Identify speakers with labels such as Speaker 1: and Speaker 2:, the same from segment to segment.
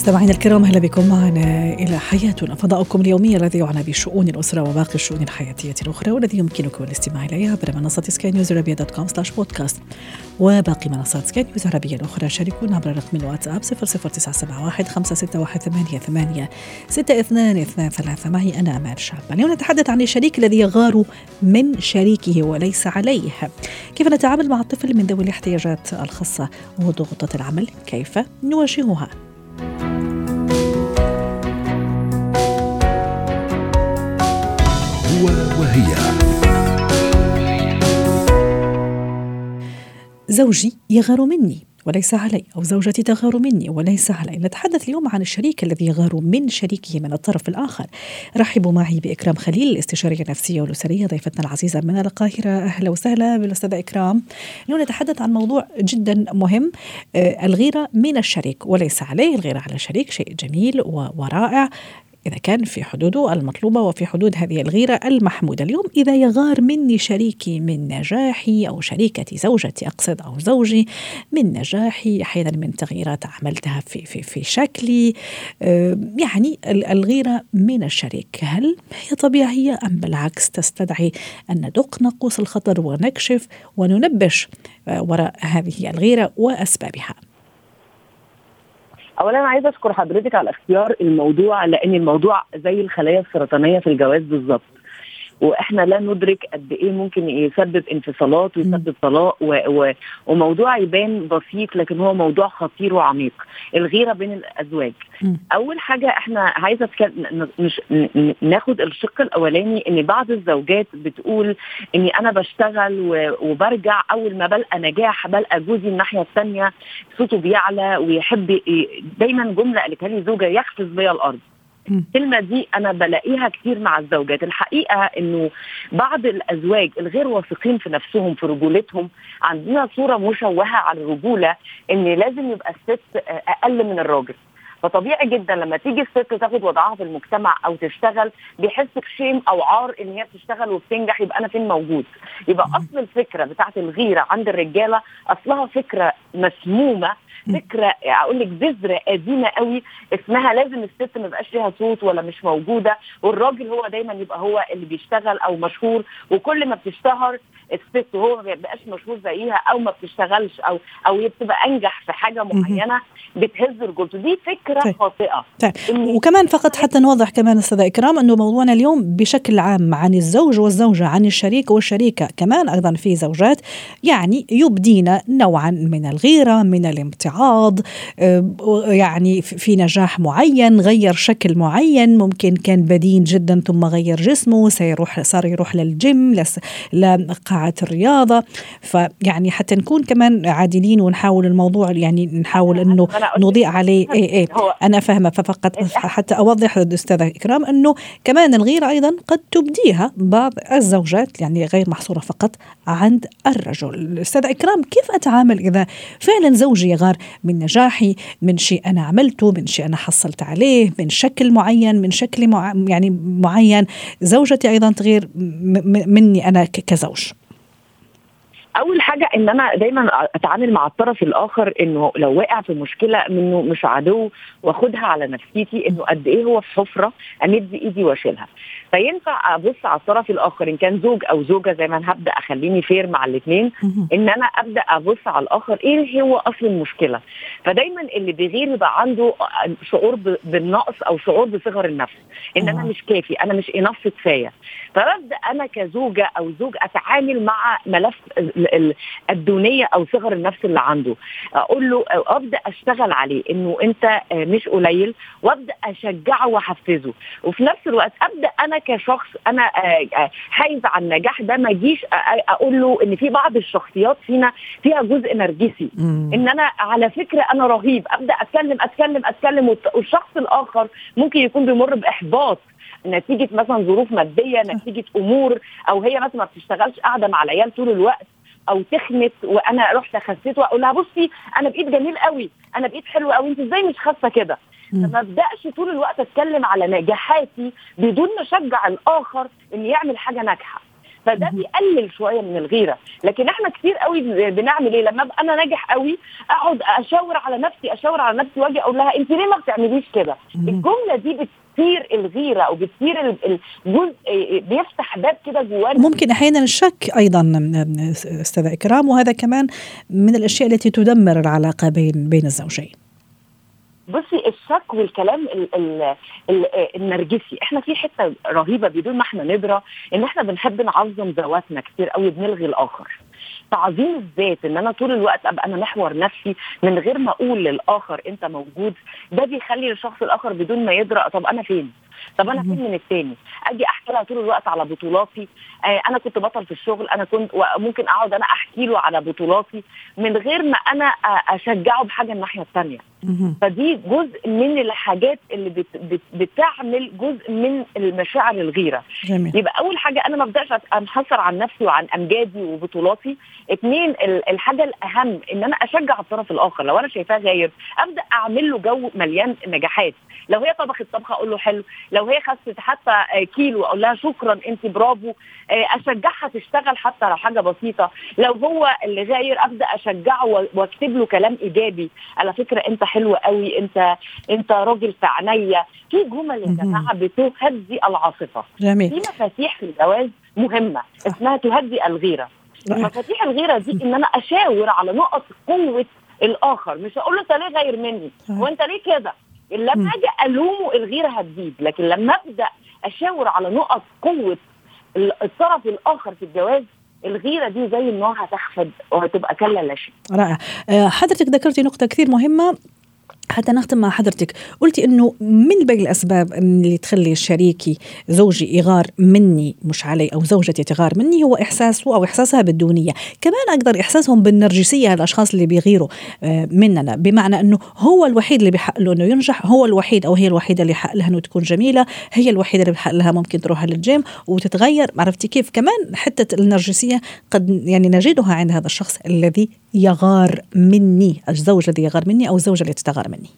Speaker 1: مستمعينا الكرام أهلا بكم معنا إلى حياتنا فضاؤكم اليومي الذي يعنى بشؤون الأسرة وباقي الشؤون الحياتية الأخرى والذي يمكنكم الاستماع اليه عبر منصة سكاي نيوز عربيه dot com slash بودكاست وباقي منصات سكاي نيوز العربيه الأخرى شاركونا عبر رقم الواتساب 00971 561 6223 معي أنا أمال شاب اليوم نتحدث عن الشريك الذي يغار من شريكه وليس عليه. كيف نتعامل مع الطفل من ذوي الاحتياجات الخاصة وضغوطات العمل؟ كيف نواجهها؟
Speaker 2: هو وهي.
Speaker 1: زوجي يغار مني وليس علي أو زوجتي تغار مني وليس علي. نتحدث اليوم عن الشريك الذي يغار من شريكه من الطرف الآخر. رحبوا معي بإكرام خليل الاستشارية النفسية والأسرية ضيفتنا العزيزة من القاهرة. أهلا وسهلا بالأستاذة إكرام. اليوم نتحدث عن موضوع جدا مهم آه الغيرة من الشريك وليس عليه. الغيرة على الشريك شيء جميل ورائع. إذا كان في حدوده المطلوبة وفي حدود هذه الغيرة المحمودة. اليوم إذا يغار مني شريكي من نجاحي أو شريكتي زوجتي أقصد أو زوجي من نجاحي أحيانا من تغييرات عملتها في, في, في شكلي يعني الغيرة من الشريك. هل هي طبيعية أم بالعكس؟ تستدعي أن ندق ناقوس الخطر ونكشف وننبش وراء هذه الغيرة وأسبابها.
Speaker 3: اولا عايزة أشكر حضرتك على اختيار الموضوع لأن الموضوع زي الخلايا السرطانية في الجواز بالظبط. وإحنا لا ندرك قد إيه ممكن يسبب انفصالات ويسبب طلاق و... و... وموضوع يبان بسيط لكن هو موضوع خطير وعميق. الغيرة بين الأزواج. م. أول حاجة إحنا عايزة ن... مش ناخد الشق الأولاني إن بعض الزوجات بتقول إني أنا بشتغل و... وبرجع أول ما بلقى نجاح بلقى جوزي الناحية الثانية صوته بيعلى ويحب دايما جملة قالتها لي زوجة يخفز بيا الأرض. الكلمة دي أنا بلاقيها كتير مع الزوجات. الحقيقة إنه بعض الأزواج الغير واثقين في نفسهم في رجولتهم عندنا صورة مشوهة عن الرجولة إن لازم يبقى الست أقل من الراجل. فطبيعي جدا لما تيجي الست تاخد وضعها في المجتمع أو تشتغل بيحس بشيم أو عار إن هي بتشتغل وبتنجح يبقى أنا فين موجود؟ يبقى أصل الفكرة بتاعت الغيرة عند الرجالة أصلها فكرة مسمومة فكرة أقول لك بذرة قديمة قوي اسمها لازم الست ما يبقاش ليها صوت ولا مش موجودة والراجل هو دايما يبقى هو اللي بيشتغل أو مشهور وكل ما بتشتهر الست وهو ما بيبقاش مشهور زيها أو ما بتشتغلش أو أو هي بتبقى أنجح في حاجة معينة بتهز رجولته. دي فكرة طيب. خاطئة.
Speaker 1: طيب. وكمان فقط حتى نوضح كمان أستاذة إكرام إنه موضوعنا اليوم بشكل عام عن الزوج والزوجة عن الشريك والشريكة كمان أيضا في زوجات يعني يبدين نوعا من الغيرة من الامتعاض يعني في نجاح معين غير شكل معين ممكن كان بدين جدا ثم غير جسمه سيروح صار يروح للجيم لقاعة الرياضة. فيعني حتى نكون كمان عادلين ونحاول الموضوع يعني نحاول إنه نضيء عليه. إيه إيه أنا فاهمة ففقط حتى أوضح للأستاذة إكرام إنه كمان الغيرة أيضا قد تبديها بعض الزوجات يعني غير محصورة فقط عند الرجل. الاستاذة إكرام كيف أتعامل إذا فعلا زوجي يغار من نجاحي من شيء أنا عملته من شيء أنا حصلت عليه من شكل معين من شكل مع يعني معين. زوجتي أيضا تغير مني أنا كزوج.
Speaker 3: أول حاجة إن أنا دايما أتعامل مع الطرف الآخر إنه لو وقع في مشكلة منه مش عدو وأخدها على نفسيتي إنه قد إيه هو في حفرة أمد إيدي وأشيلها. فينفع أبص على الطرف الآخر إن كان زوج أو زوجة زي ما هبدأ أخليني فير مع الاثنين إن أنا أبدأ أبص على الآخر إيه هو أصل المشكلة. فدايما اللي بيغير يبقى عنده شعور بالنقص أو شعور بصغر النفس إن أنا مش كافي أنا مش انف كفاية. فببدأ أنا كزوجة أو زوج أتعامل مع ملف الدونية أو صغر النفس اللي عنده. أقول له أبدأ أشتغل عليه إنه أنت مش قليل وأبدأ أشجعه وأحفزه. وفي نفس الوقت أبدأ أنا كشخص أنا حايز على النجاح ده ما اجيش أقول له إن في بعض الشخصيات فينا فيها جزء نرجسي. إن أنا على فكرة أنا رهيب أبدأ أتكلم أتكلم أتكلم والشخص الآخر ممكن يكون بيمر بإحباط. نتيجة مثلا ظروف مادية نتيجة أمور أو هي مثلا ما بتشتغلش قاعدة مع العيال طول الوقت أو تخنت وأنا رحت خسيت وأقول لها بصي أنا بقيت جميل قوي أنا بقيت حلو قوي أنت إزاي مش خاسه كده؟ فما أبدأش طول الوقت أتكلم على نجاحاتي بدون ما اشجع الآخر ان يعمل حاجة ناجحة. فده بيقلل شوية من الغيرة. لكن إحنا كتير قوي بنعمل إيه؟ لما أبقى أنا ناجح قوي أقعد أشاور على نفسي أشاور على نفسي وأجي أقول لها انت ليه ما بتعمليش كده؟ الجملة دي بتثير الغيرة أو بتثير الجزء بيفتح باب كده جوانا.
Speaker 1: ممكن أحيانا الشك أيضا أستاذة إكرام وهذا كمان من الأشياء التي تدمر العلاقة بين بين الزوجين.
Speaker 3: بصي الشك والكلام ال ال ال النرجسي. إحنا في حتة رهيبة بدون ما إحنا ندرى إن إحنا بنحب نعظم ذواتنا كتير قوي بنلغي الآخر. تعظيم الذات إن أنا طول الوقت أبقى أنا محور نفسي من غير ما أقول للآخر أنت موجود ده بيخلي الشخص الآخر بدون ما يدرى طب أنا فين؟ طب أنا فين من التاني؟ أجي أحكي لها طول الوقت على بطولاتي. آه أنا كنت بطل في الشغل أنا كنت ممكن أقعد أنا أحكي له على بطولاتي من غير ما أنا أشجعه بحاجة الناحية الثانية فدي جزء من الحاجات اللي بت بت بتعمل جزء من المشاعر الغيرة. جميل. يبقى أول حاجة أنا ما أبدأش أنحصر عن نفسي وعن امجادي وبطولاتي. اثنين الحاجة الأهم إن أنا أشجع الطرف الآخر. لو أنا شايفاه غايب أبدأ أعمل له جو مليان نجاحات. لو هي طبخت طبخة أقول له حلو. لو هي خست حتى كيلو أقول لها شكرا انت برافو. أشجعها تشتغل حتى لو حاجة بسيطة. لو هو اللي غاير أبدأ أشجعه وأكتب له كلام إيجابي. على فكرة أنت حلو قوي أنت أنت راجل في عينيا. في جمل يا جماعة بتهدي العاصفه
Speaker 1: جميل.
Speaker 3: في مفاتيح في الجواز مهمه اسمها تهدي الغيرة. مفاتيح الغيرة دي إن أنا أشاور على نقط قوة الآخر. مش هقول له أنت ليه غير مني؟ وانت ليه كده؟ لما أجي ألومه الغيره هتزيد لكن لما أبدأ أشاور على نقط قوة الطرف الآخر في الجواز الغيرة دي زي النار هتخفض وهتبقى كلا لا شيء.
Speaker 1: رائع. حضرتك ذكرتي نقطة كثير مهمة. حتى نختم مع حضرتك. قلتي إنه من بين الأسباب اللي تخلي شريكي زوجي يغار مني مش علي أو زوجتي تغار مني هو إحساسه أو إحساسها بالدونية. كمان أقدر إحساسهم بالنرجسية الأشخاص اللي بيغيروا مننا. بمعنى إنه هو الوحيد اللي بحق له إنه ينجح هو الوحيد أو هي الوحيدة اللي حق لها إنه تكون جميلة هي الوحيدة اللي بحق لها ممكن تروح للجيم وتتغير. عرفتي كيف؟ كمان حتة النرجسية قد يعني نجدها عند هذا الشخص الذي يغار مني الزوج الذي يغار مني أو الزوجة التي تغار مني.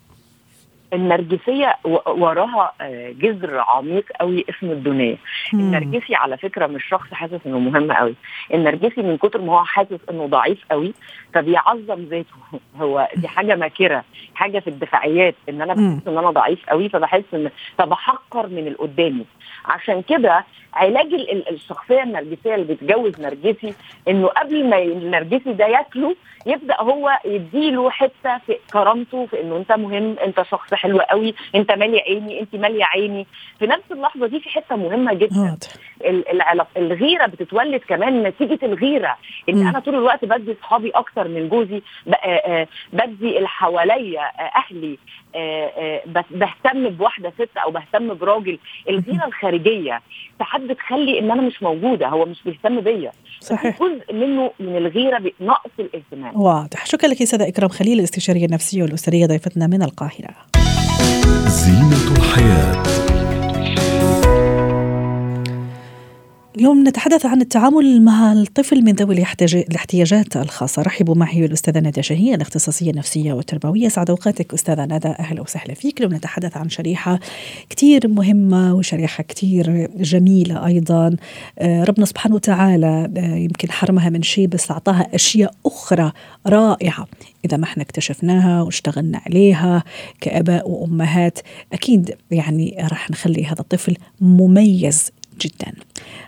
Speaker 3: النرجسية وراها جذر عميق قوي اسمه الدونية. النرجسي على فكرة مش شخص حاسس إنه مهم قوي. النرجسي من كتر ما هو حاسس إنه ضعيف قوي فبيعظم ذاته. هو دي حاجة ماكرة حاجة في الدفاعيات إن أنا بحس إن أنا ضعيف قوي فبحس إن فبحقر من اللي قدامي عشان كده علاج الشخصية النرجسية اللي بتجوز نرجسي إنه قبل ما النرجسي ده ياكله يبدأ هو يديله حتة في كرامته في إنه أنت مهم أنت شخص حلو قوي. انت مالي عيني انت ماليه عيني. في نفس اللحظة دي في حتة مهمة جدا. الغيرة بتتولد كمان نتيجة الغيرة. ان أنا طول الوقت بدي اصحابي أكتر من جوزي بدي اللي حواليا أهلي بهتم بواحدة ست أو بهتم براجل. الغيرة الخارجية ساعات بتخلي ان أنا مش موجودة. هو مش بيهتم بيا.
Speaker 1: صحيح.
Speaker 3: جزء منه من الغيرة نقص الاهتمام.
Speaker 1: واضح. شكرا لك سيدة إكرام خليل الاستشارية النفسية والأسرية ضيفتنا من
Speaker 2: القاهرة.
Speaker 1: اليوم نتحدث عن التعامل مع الطفل من ذوي الاحتياجات الخاصة. رحبوا معي الأستاذة ندى شهية الاختصاصية النفسية والتربوية. سعد أوقاتك أستاذة ندى أهلا وسهلا فيك. اليوم نتحدث عن شريحة كتير مهمة وشريحة كتير جميلة أيضا. ربنا سبحانه وتعالى يمكن حرمها من شيء بس أعطاها أشياء أخرى رائعة. إذا ما إحنا اكتشفناها واشتغلنا عليها كآباء وأمهات أكيد يعني راح نخلي هذا الطفل مميز جدا.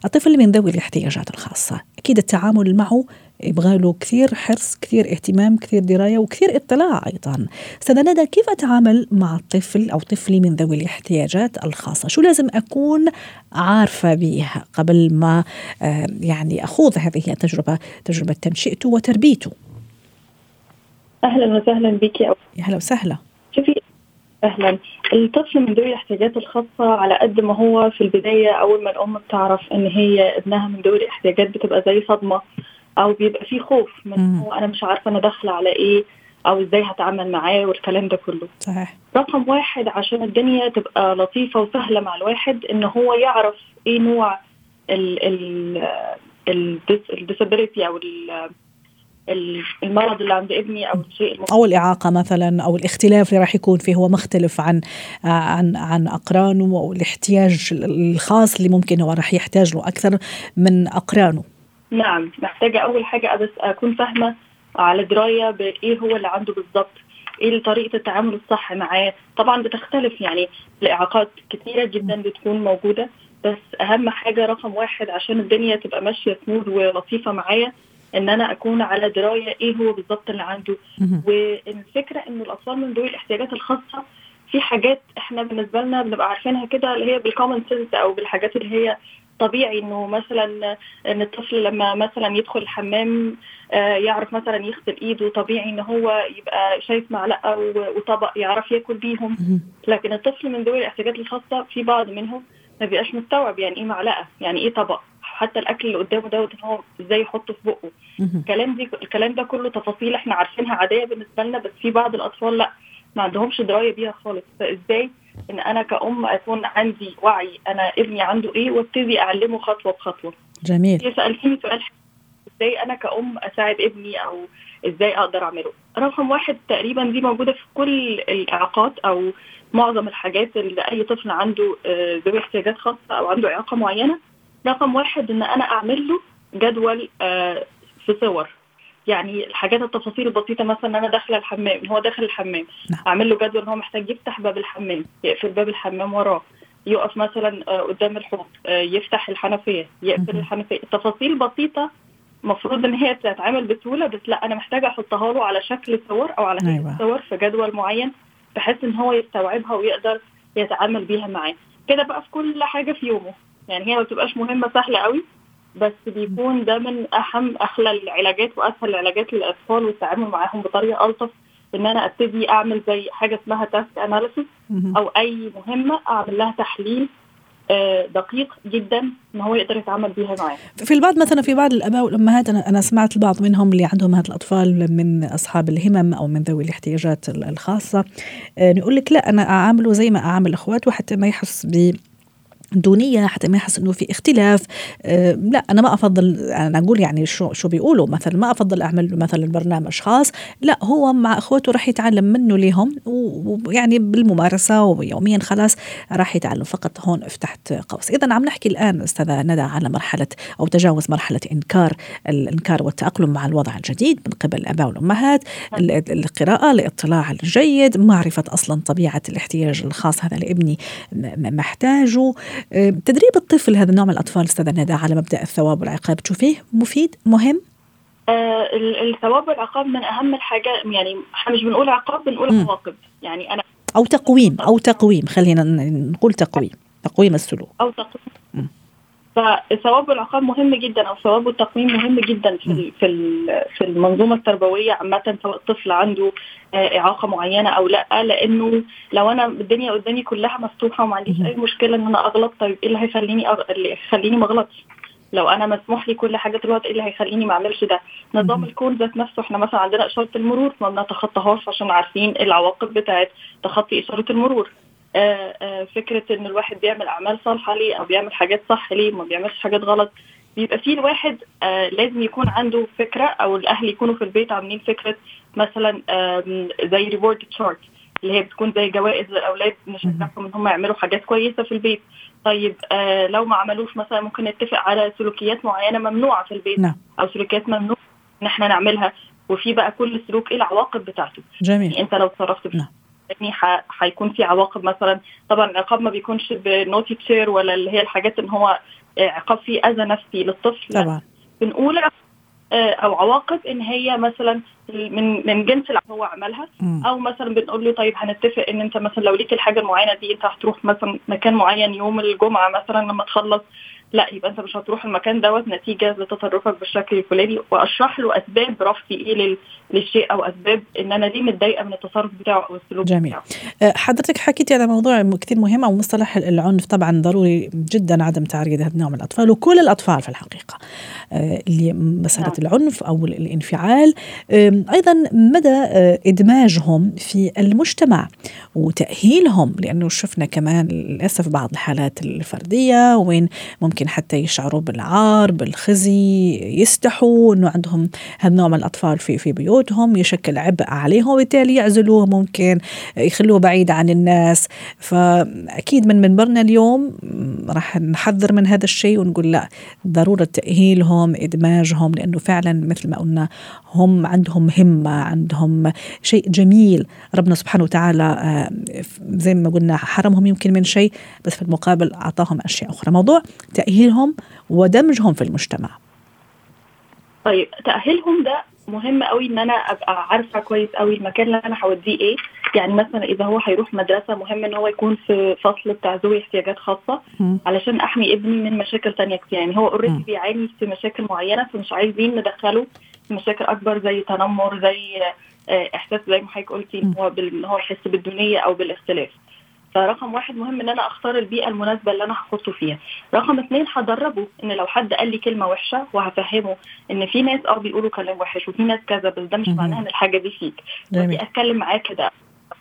Speaker 1: الطفل من ذوي الاحتياجات الخاصة. أكيد التعامل معه يبغى له كثير حرص كثير اهتمام كثير دراية وكثير اطلاع أيضا. أستاذة ندى كيف أتعامل مع الطفل أو طفلي من ذوي الاحتياجات الخاصة؟ شو لازم أكون عارفة بها قبل ما يعني أخوض هذه التجربة تجربة تنشئته وتربيته؟
Speaker 4: أهلا وسهلا بك.
Speaker 1: يا أهلا وسهلا.
Speaker 4: أهلا. الطفل من ذوي الاحتياجات الخاصة على قد ما هو في البداية أول ما الأم بتعرف إن هي ابنها من ذوي الاحتياجات بتبقى زي صدمة أو بيبقى في خوف من هو أنا مش عارفة أنا داخلة على إيه أو إزاي هتعامل معاه والكلام ده كله.
Speaker 1: صحيح.
Speaker 4: رقم واحد عشان الدنيا تبقى لطيفة وسهلة مع الواحد إن هو يعرف إيه نوع ال ال الديسابيلتي أو المرض اللي عند ابني أو الشيء
Speaker 1: أو الإعاقة مثلا أو الاختلاف اللي راح يكون فيه هو مختلف عن عن عن أقرانه أو الاحتياج الخاص اللي ممكن هو راح يحتاج له أكثر من أقرانه.
Speaker 4: نعم محتاجة أول حاجة بس أكون فاهمة على دراية بايه هو اللي عنده بالظبط إيه طريقة التعامل الصح معاه؟ طبعا بتختلف يعني الإعاقات كثيره جدا بتكون موجودة بس أهم حاجة رقم واحد عشان الدنيا تبقى ماشية سموث ولطيفة معايا إن أنا أكون على دراية إيه هو بالظبط اللي عنده. والفكرة انه الأطفال من ذوي الاحتياجات الخاصة في حاجات إحنا بالنسبة لنا بنبقى عارفينها كده اللي هي بالكومن سنس أو بالحاجات اللي هي طبيعي إنه مثلا إن الطفل لما مثلا يدخل الحمام آه، يعرف مثلا يغسل إيده طبيعي إن هو يبقى شايف معلقة وطبق يعرف ياكل بيهم. لكن الطفل من ذوي الاحتياجات الخاصة في بعض منهم ما بيبقاش مستوعب يعني إيه معلقة يعني إيه طبق. حتى الأكل اللي قدامه دوت هو إزاي يحطه في بقه. الكلام دي الكلام ده كله تفاصيل إحنا عارفينها عادية بالنسبة لنا بس في بعض الأطفال لأ ما عندهمش دراية بيها خالص. فإزاي إن أنا كأم أكون عندي وعي أنا ابني عنده إيه وأبتدي أعلمه خطوة بخطوة؟
Speaker 1: جميل.
Speaker 4: سألتيني سؤال إزاي أنا كأم أساعد ابني أو إزاي أقدر أعمله؟ رقم واحد تقريبا دي موجودة في كل الإعاقات أو معظم الحاجات اللي أي طفل عنده آه، ذوي احتياجات خاصة أو عنده إعاقة معينة. رقم واحد إن أنا أعمل له جدول آه، في صور. يعني الحاجات التفاصيل البسيطة مثلا أنا داخلة الحمام هو داخل الحمام. نعم. أعمل له جدول إن هو محتاج يفتح باب الحمام يقفل باب الحمام وراه يقف مثلا آه، قدام الحوض يفتح الحنفية يقفل الحنفية. التفاصيل بسيطة المفروض إن هي تتعامل بسهولة بس لأ أنا محتاجة أحطها له على شكل صور أو على أيوة. صور في جدول معين بحيث إن هو يستوعبها ويقدر يتعامل بيها معاه. كده بقى في كل حاجة في يومه. يعني هي ما بتبقاش مهمة سهلة قوي بس بيكون ده من أهم أحلى العلاجات وأسهل العلاجات للأطفال والتعامل معاهم بطريقة ألطف إن أنا أبتدي أعمل زي حاجة اسمها تاسك اناليسيس أو أي مهمة أعمل لها تحليل آه، دقيق جدا إن هو يقدر يتعامل بيها معاه.
Speaker 1: في البعض مثلا في بعض الأباء والأمهات أنا أنا سمعت البعض منهم اللي عندهم هذه الأطفال من أصحاب الهمم أو من ذوي الاحتياجات الخاصة آه، يقول لك لا أنا أعامله زي ما أعامل أخواته حتى ما يحس ب دونية حتى ما يحس إنه في اختلاف. أه لا أنا ما أفضل أنا أقول يعني شو شو بيقولوا. مثلا ما أفضل أعمل مثلا برنامج خاص. لا هو مع أخوته راح يتعلم منه ليهم ويعني بالممارسة ويوميا خلاص راح يتعلم. فقط هون فتحت قوس. اذا عم نحكي الآن أستاذة ندى على مرحلة أو تجاوز مرحلة إنكار الإنكار والتأقلم مع الوضع الجديد من قبل الاباء والامهات القراءة الاطلاع الجيد معرفة أصلا طبيعة الاحتياج الخاص هذا لابني محتاجه. تدريب الطفل هذا النوع من الأطفال أستاذة ندى على مبدأ الثواب والعقاب تشوفيه مفيد مهم؟
Speaker 4: آه الثواب والعقاب من أهم الحاجات يعني إحنا مش بنقول عقاب بنقول عواقب. يعني أنا
Speaker 1: أو تقويم أو تقويم خلينا نقول تقويم تقويم السلوك.
Speaker 4: أو تقويم. فالثواب والعقاب مهم جدا أو الثواب والتقويم مهم جدا في في في المنظومة التربوية عامة سواء الطفل عنده آه، إعاقة معينة أو لأ لأنه لو أنا الدنيا قدامي كلها مفتوحة وما عنديش أي مشكلة إن أنا أغلط طيب إيه اللي هيخليني أغ... اللي هيخليني ما أغلطش؟ لو أنا مسموح لي كل حاجة دلوقتي إيه اللي هيخليني ما أعملش ده؟ نظام الكون ذات نفسه إحنا مثلا عندنا إشارة المرور ما بنتخطاهاش عشان عارفين العواقب بتاعت تخطي إشارة المرور. فكرة إن الواحد بيعمل أعمال صالحة ليه أو بيعمل حاجات صح ليه ما بيعملش حاجات غلط بيبقى فيه الواحد آه لازم يكون عنده فكرة أو الأهل يكونوا في البيت عاملين فكرة مثلا زي reward chart اللي هي بتكون زي جوائز للأولاد نشجعهم إن هم يعملوا حاجات كويسة في البيت طيب آه لو ما عملوش مثلا ممكن نتفق على سلوكيات معينة ممنوعة في البيت نعم. أو سلوكيات ممنوع إن إحنا نعملها وفي بقى كل سلوك إيه العواقب بتاعته
Speaker 1: جميل يعني
Speaker 4: أنت لو تصرفت نعم. يعني هيكون في عواقب مثلا طبعا العقاب ما بيكونش بنوتي تشير ولا اللي هي الحاجات إن هو عقاب فيه أذى نفسي للطفل.
Speaker 1: طبعا.
Speaker 4: بنقول آه، أو عواقب إن هي مثلا من من جنس اللي هو عملها. أو مثلا بنقول له طيب هنتفق إن أنت مثلا لو ليك الحاجة المعينة دي أنت هتروح مثلا مكان معين يوم الجمعة مثلا لما تخلص. لا يبقى انت مش هتروح المكان دوت نتيجة لتصرفك بالشكل الفلاني وأشرح له أسباب رفضي إيه للشيء أو أسباب إن أنا ليه متضايقة من التصرف بتاعه أو السلوك
Speaker 1: جميل
Speaker 4: بتاعه.
Speaker 1: أه، حضرتك حكيتي على موضوع كثير مهم أو مصطلح العنف طبعا ضروري جدا عدم تعريض هذا النوع من الأطفال وكل الأطفال في الحقيقة أه، اللي مسألة نعم. العنف أو الانفعال أيضا مدى أه، إدماجهم في المجتمع وتأهيلهم لأنه شفنا كمان للأسف بعض الحالات الفردية وين ممكن ممكن حتى يشعروا بالعار بالخزي يستحوا إنه عندهم هالنوع من الأطفال في في بيوتهم يشكل عبء عليهم وبالتالي يعزلوه ممكن يخلوه بعيد عن الناس. فأكيد من منبرنا اليوم راح نحذر من هذا الشيء ونقول لا ضرورة تأهيلهم إدماجهم لأنه فعلا مثل ما قلنا هم عندهم همة عندهم شيء جميل. ربنا سبحانه وتعالى آه، زي ما قلنا حرمهم يمكن من شيء بس في المقابل أعطاهم أشياء أخرى. موضوع تأهيلهم ودمجهم في المجتمع.
Speaker 4: طيب تأهيلهم ده مهم قوي إن أنا أبقى عارفة كويس قوي المكان اللي أنا هوديه إيه. يعني مثلا إذا هو هيروح مدرسة مهم إن هو يكون في فصل بتاع ذوي احتياجات خاصة
Speaker 1: مم.
Speaker 4: علشان أحمي ابني من مشاكل تانية كتير. يعني هو. اوريدي بيعاني في مشاكل معينة فمش عايزين ندخله في مشاكل أكبر زي تنمر زي آه، إحساس زي ما حضرتك قلتي إن هو إن هو يحس بالدونية أو بالاختلاف. فرقم واحد مهم إن أنا أختار البيئة المناسبة اللي أنا هحطه فيها. رقم اثنين هدربه إن لو حد قال لي كلمة وحشة وهفهمه إن في ناس آه بيقولوا كلام وحش وفي ناس كذا بس ده مش. معناه إن الحاجة دي فيك. أتكلم معاه كده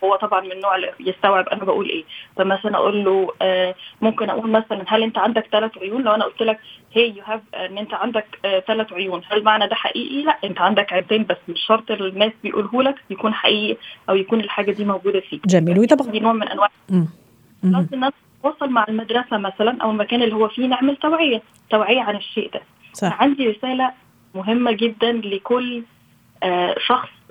Speaker 4: هو طبعا من النوع اللي يستوعب أنا بقول إيه. فمثلا أقول له آه ممكن أقول مثلا هل أنت عندك ثلاث عيون؟ لو أنا قلت لك hey you have إن أنت عندك ثلاث عيون هل معنى ده حقيقي؟ لا أنت عندك عينين بس مش شرط الناس بيقوله لك يكون حقيقي أو يكون الحاجة دي موجودة فيك
Speaker 1: جميل. وطبعا
Speaker 4: دي نوع من أنواع. الناس تتواصل مع المدرسة مثلا أو المكان اللي هو فيه نعمل توعية توعية عن الشيء ده.
Speaker 1: صح.
Speaker 4: عندي رسالة مهمة جدا لكل آه، شخص آه،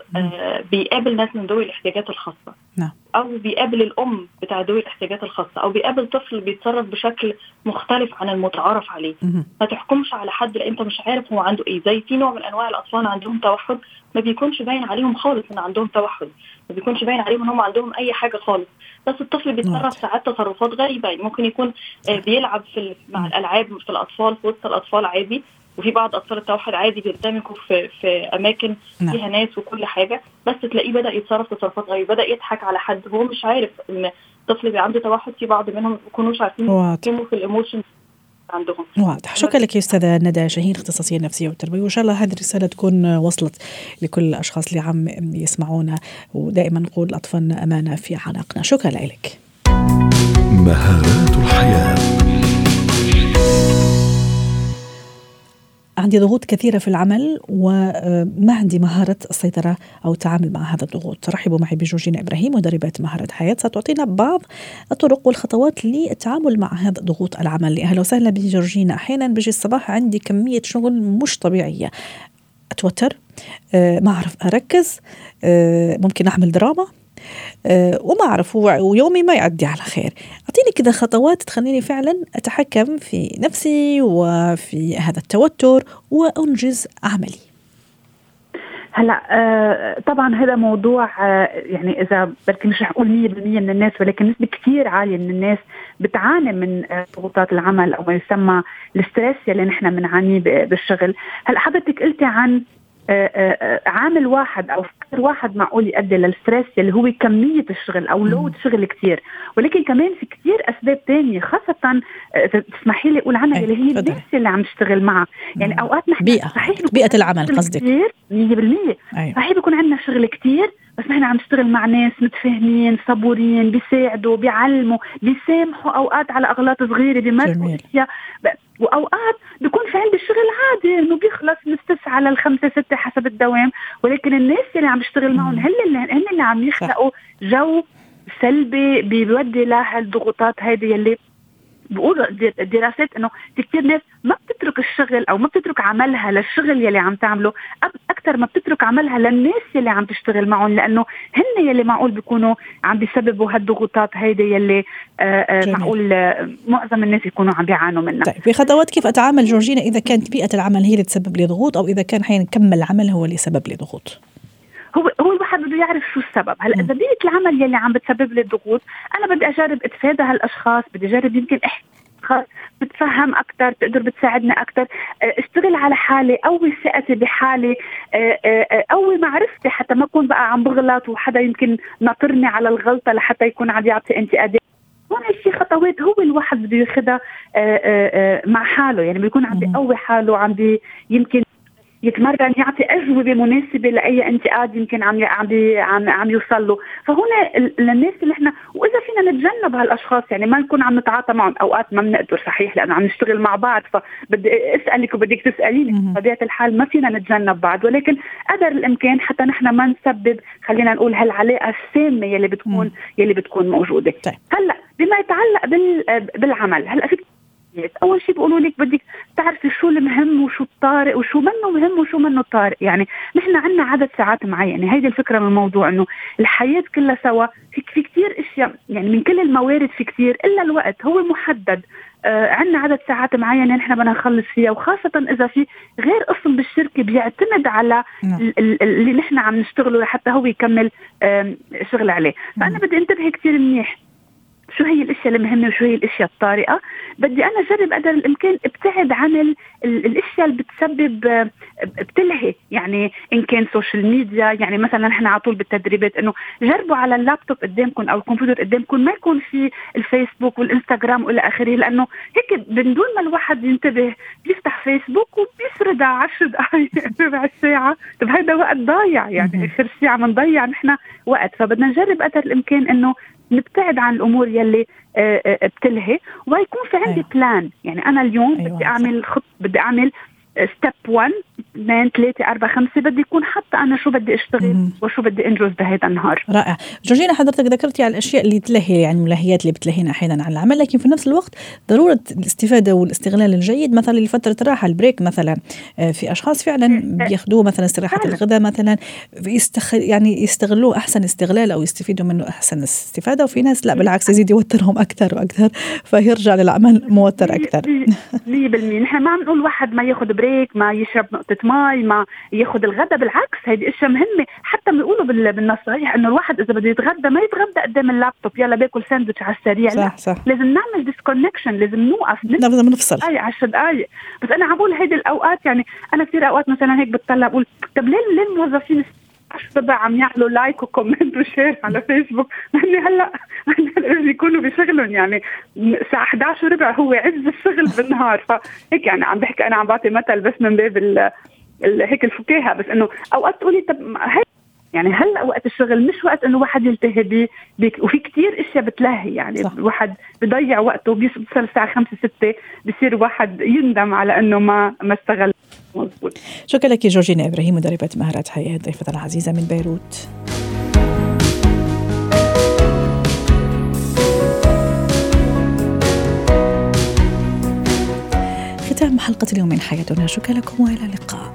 Speaker 4: بيقابل ناس من ذوي الاحتياجات الخاصة.
Speaker 1: نعم.
Speaker 4: أو بيقابل الأم بتاع ذوي الاحتياجات الخاصة. أو بيقابل طفل بيتصرف بشكل مختلف عن المتعارف عليه.
Speaker 1: مهم.
Speaker 4: ما تحكمش على حد لأن أنت مش عارف هو عنده إيه. زي في نوع من أنواع الأطفال عندهم توحد ما بيكونش باين عليهم خالص إن عندهم توحد. ما بيكونش باين عليهم إن هم عندهم أي حاجة خالص. بس الطفل بيتصرف
Speaker 1: واضح.
Speaker 4: ساعات تصرفات غريبة. يعني ممكن يكون آه، بيلعب في مع الألعاب في الأطفال في وسط الأطفال عادي. وفي بعض اطفال التوحد عادي بيندمجوا في في أماكن
Speaker 1: نعم.
Speaker 4: فيها ناس وكل حاجة بس تلاقيه بدأ يتصرف تصرفات غريبة بدأ يضحك على حد هو مش عارف إن الطفل اللي عنده توحد في بعض منهم ما بيكونوش عارفين
Speaker 1: واضح.
Speaker 4: يتكلموا في الايموشن عندهم.
Speaker 1: واضح. شكرا لك يا أستاذة ندى شاهين اختصاصية نفسية والتربيه وإن شاء الله هذه الرسالة تكون وصلت لكل الأشخاص اللي عم يسمعونا. ودائما نقول أطفالنا أمانة في عناقنا شكرا لك.
Speaker 2: مهارات الحياة.
Speaker 1: عندي ضغوط كثيرة في العمل وما عندي مهارة السيطرة أو التعامل مع هذا الضغوط. رحبوا معي بجورجينا إبراهيم مدربة مهارة حياة. ستعطينا بعض الطرق والخطوات للتعامل مع هذا ضغوط العمل. أهلا وسهلا بجورجينا. أحيانا بيجي الصباح عندي كمية شغل مش طبيعية. أتوتر آه، ما أعرف أركز آه، ممكن أعمل دراما آه، وما أعرف ويومي ما يعدي على خير. أعطيني كذا خطوات تخليني فعلا أتحكم في نفسي وفي هذا التوتر وأنجز عملي.
Speaker 5: هلا آه طبعا هذا موضوع آه يعني إذا بركي مش رح أقول 100% من الناس ولكن نسبة كثير عالية من الناس بتعاني من آه ضغوطات العمل أو ما يسمى ال stress يلي نحن بنعانيه بالشغل. هلا حضرتك قلتي عن آه، آه، آه، عامل واحد أو فكر واحد معقول يؤدي لل stress اللي هو كمية الشغل أو load شغل كثير ولكن كمان في كثير أسباب تانية خاصة آه، تسمحي لي أقول عنها
Speaker 1: أي،
Speaker 5: اللي هي. الناس اللي عم نشتغل معها يعني. أوقات نحن
Speaker 1: بيئة.
Speaker 5: صحيح عندنا
Speaker 1: العمل قصدك.
Speaker 5: كتير 100%
Speaker 1: أيوة.
Speaker 5: صحيح بيكون عندنا شغل كتير بس نحن عم نشتغل مع ناس متفاهمين صبورين بيساعدوا بيعلموا بيسامحوا أوقات على أغلاط صغيرة بيمرقوا
Speaker 1: جميل.
Speaker 5: اشياء وأوقات بيكون في عندي الشغل عادي إنه بيخلص من التسعه للخمسه ستة حسب الدوام. ولكن الناس اللي عم بشتغل معهم هن اللي هن اللي عم يخلقوا جو سلبي بيودي لهالضغوطات هيدي يلي بيقولوا الد- الدراسات إنه في كثير ناس ما بتترك الشغل أو ما بتترك عملها للشغل يلي عم تعمله. أكثر ما بتترك عملها للناس يلي عم تشتغل معهم لأنه هن يلي معقول بيكونوا عم بيسببوا هالضغوطات هيدي يلي آه، آه،. معقول آه، معظم الناس يكونوا عم بيعانوا منها.
Speaker 1: طيب في خطوات كيف أتعامل جورجينا إذا كانت بيئة العمل هي اللي تسبب لي ضغوط أو إذا كان حين كم العمل هو اللي سبب لي ضغوط؟
Speaker 5: هو هو الواحد بده يعرف شو السبب. هلا. إذا بيئه العمل يلي عم بتسبب لي الضغوط أنا بدي أجرب أتفادى هالأشخاص بدي أجرب يمكن احكي أشخاص بتفهم أكثر بتقدر بتساعدني أكثر اشتغل على حالي قوي ثقتي بحالي. آه، آه، آه، قوي معرفتي حتى ما أكون بقى عم بغلط وحدا يمكن ناطرني على الغلطة لحتى يكون عم يعطي انتقادات هون في خطوات هو الواحد بده ياخذها آه، آه، آه، مع حاله. يعني بيكون عم. بيقوي حاله عم بي يمكن يتمرن يعطي أجوبة مناسبه لأي انتقاد يمكن عم عم عم, عم يوصل له فهنا للناس اللي إحنا وإذا فينا نتجنب هالأشخاص يعني ما نكون عم نتعاطى معهم. أوقات ما بنقدر صحيح لأنه عم نشتغل مع بعض فبدي أسألك وبدك تسأليني. بطبيعة الحال ما فينا نتجنب بعض ولكن قدر الإمكان حتى نحن ما نسبب خلينا نقول هالعلاقة السامة يلي بتكون يلي بتكون موجودة.
Speaker 1: طيب.
Speaker 5: هلأ بما يتعلق بالعمل هلأ في أول شيء بيقولوا لك بدك تعرفي شو المهم وشو الطارئ وشو منه مهم وشو منه طارئ. يعني نحن عندنا عدد ساعات معينة. هيدي الفكرة من الموضوع إنه الحياة كلها سوا. في في كثير أشياء يعني من كل الموارد في كثير إلا الوقت هو محدد. آه عندنا عدد ساعات معينة نحن بدنا نخلص فيها. وخاصة إذا في غير قسم بالشركة بيعتمد على نعم. اللي نحن عم نشتغله لحتى هو يكمل آه شغل عليه. فأنا بدي انتبه كثير منيح. شو هي الأشياء المهمه وشو هي الأشياء الطارئة؟ بدي أنا أجرب قدر الإمكان أبتعد عن ال ال الأشياء اللي بتسبب بتلهي. يعني إن كان social media يعني مثلا نحن على طول بالتدريبات إنه جربوا على اللابتوب قدامكم أو الكمبيوتر قدامكم ما يكون في الفيسبوك والإنستغرام والى آخره لأنه هيك من دون ما الواحد ينتبه بيفتح فيسبوك وبيسردها 10 دقائق ربع ساعة. طيب هذا وقت ضايع يعني آخر شيء عم نضيع نحن وقت. فبدنا نجرب قدر الإمكان إنه نبتعد عن الأمور يلي آه، آه، بتلهي. ويكون في عندي أيوة. plan يعني أنا اليوم أيوة بدي أعمل خط بدي أعمل step 1 2 3 4 5 بدي يكون حتى أنا شو بدي أشتغل وشو بدي إنجز بهذا النهار.
Speaker 1: رائع. جورجينا حضرتك ذكرتي على الأشياء اللي تلهي يعني الملهيات اللي بتلهينا أحيانا عن العمل لكن في نفس الوقت ضرورة الاستفادة والاستغلال الجيد مثلا لفترة الراحه ال break مثلا. آه، في أشخاص فعلا إيه. بياخذوه مثلا استراحة الغداء مثلا يستخ... يعني يستغلوه أحسن استغلال أو يستفيدوا منه أحسن استفادة وفي ناس لا بالعكس يزيد يوترهم أكثر وأكثر فيرجع للعمل موتر أكثر.
Speaker 5: 100% نحن ما عم نقول واحد ما ياخذ break ما يشرب نقطة مي ما ياخذ الغداء بالعكس هيدي أشياء مهمة. حتى بيقولوا بالنصائح إنه الواحد إذا بده يتغدى ما يتغدى قدام اللابتوب يلا باكل ساندويتش على السريع.
Speaker 1: صح لا صح
Speaker 5: لازم نعمل disconnection لازم نوقف
Speaker 1: لازم نفصل.
Speaker 5: أي 10 دقائق بس أنا عم بقول هيدي الأوقات يعني أنا كثير أوقات مثلا هيك بتطلع بقول طب ليه ليه الموظفين ربع عم يعملوا like و comment و share على فيسبوك هني هلأ لازم يكونوا بشغلهم يعني الساعة 11 وربع هو عز الشغل بالنهار. فهيك يعني عم بحكي أنا عم بعطي مثل بس من باب هيك الفكاهة بس إنه أوقات تقولي طب هيك يعني هلأ وقت الشغل مش وقت إنه واحد يلتهي بي وفي كتير أشياء بتلهي. يعني صح. الواحد بضيع وقته بيوصل الساعة 5 6 بصير واحد يندم على إنه ما ما استغل
Speaker 1: مزبوط شكرا لك جورجينا إبراهيم مدربة مهارات حياة ضيفتنا العزيزة من بيروت. ختام حلقة اليوم من حياتنا. شكرا لكم وإلى اللقاء.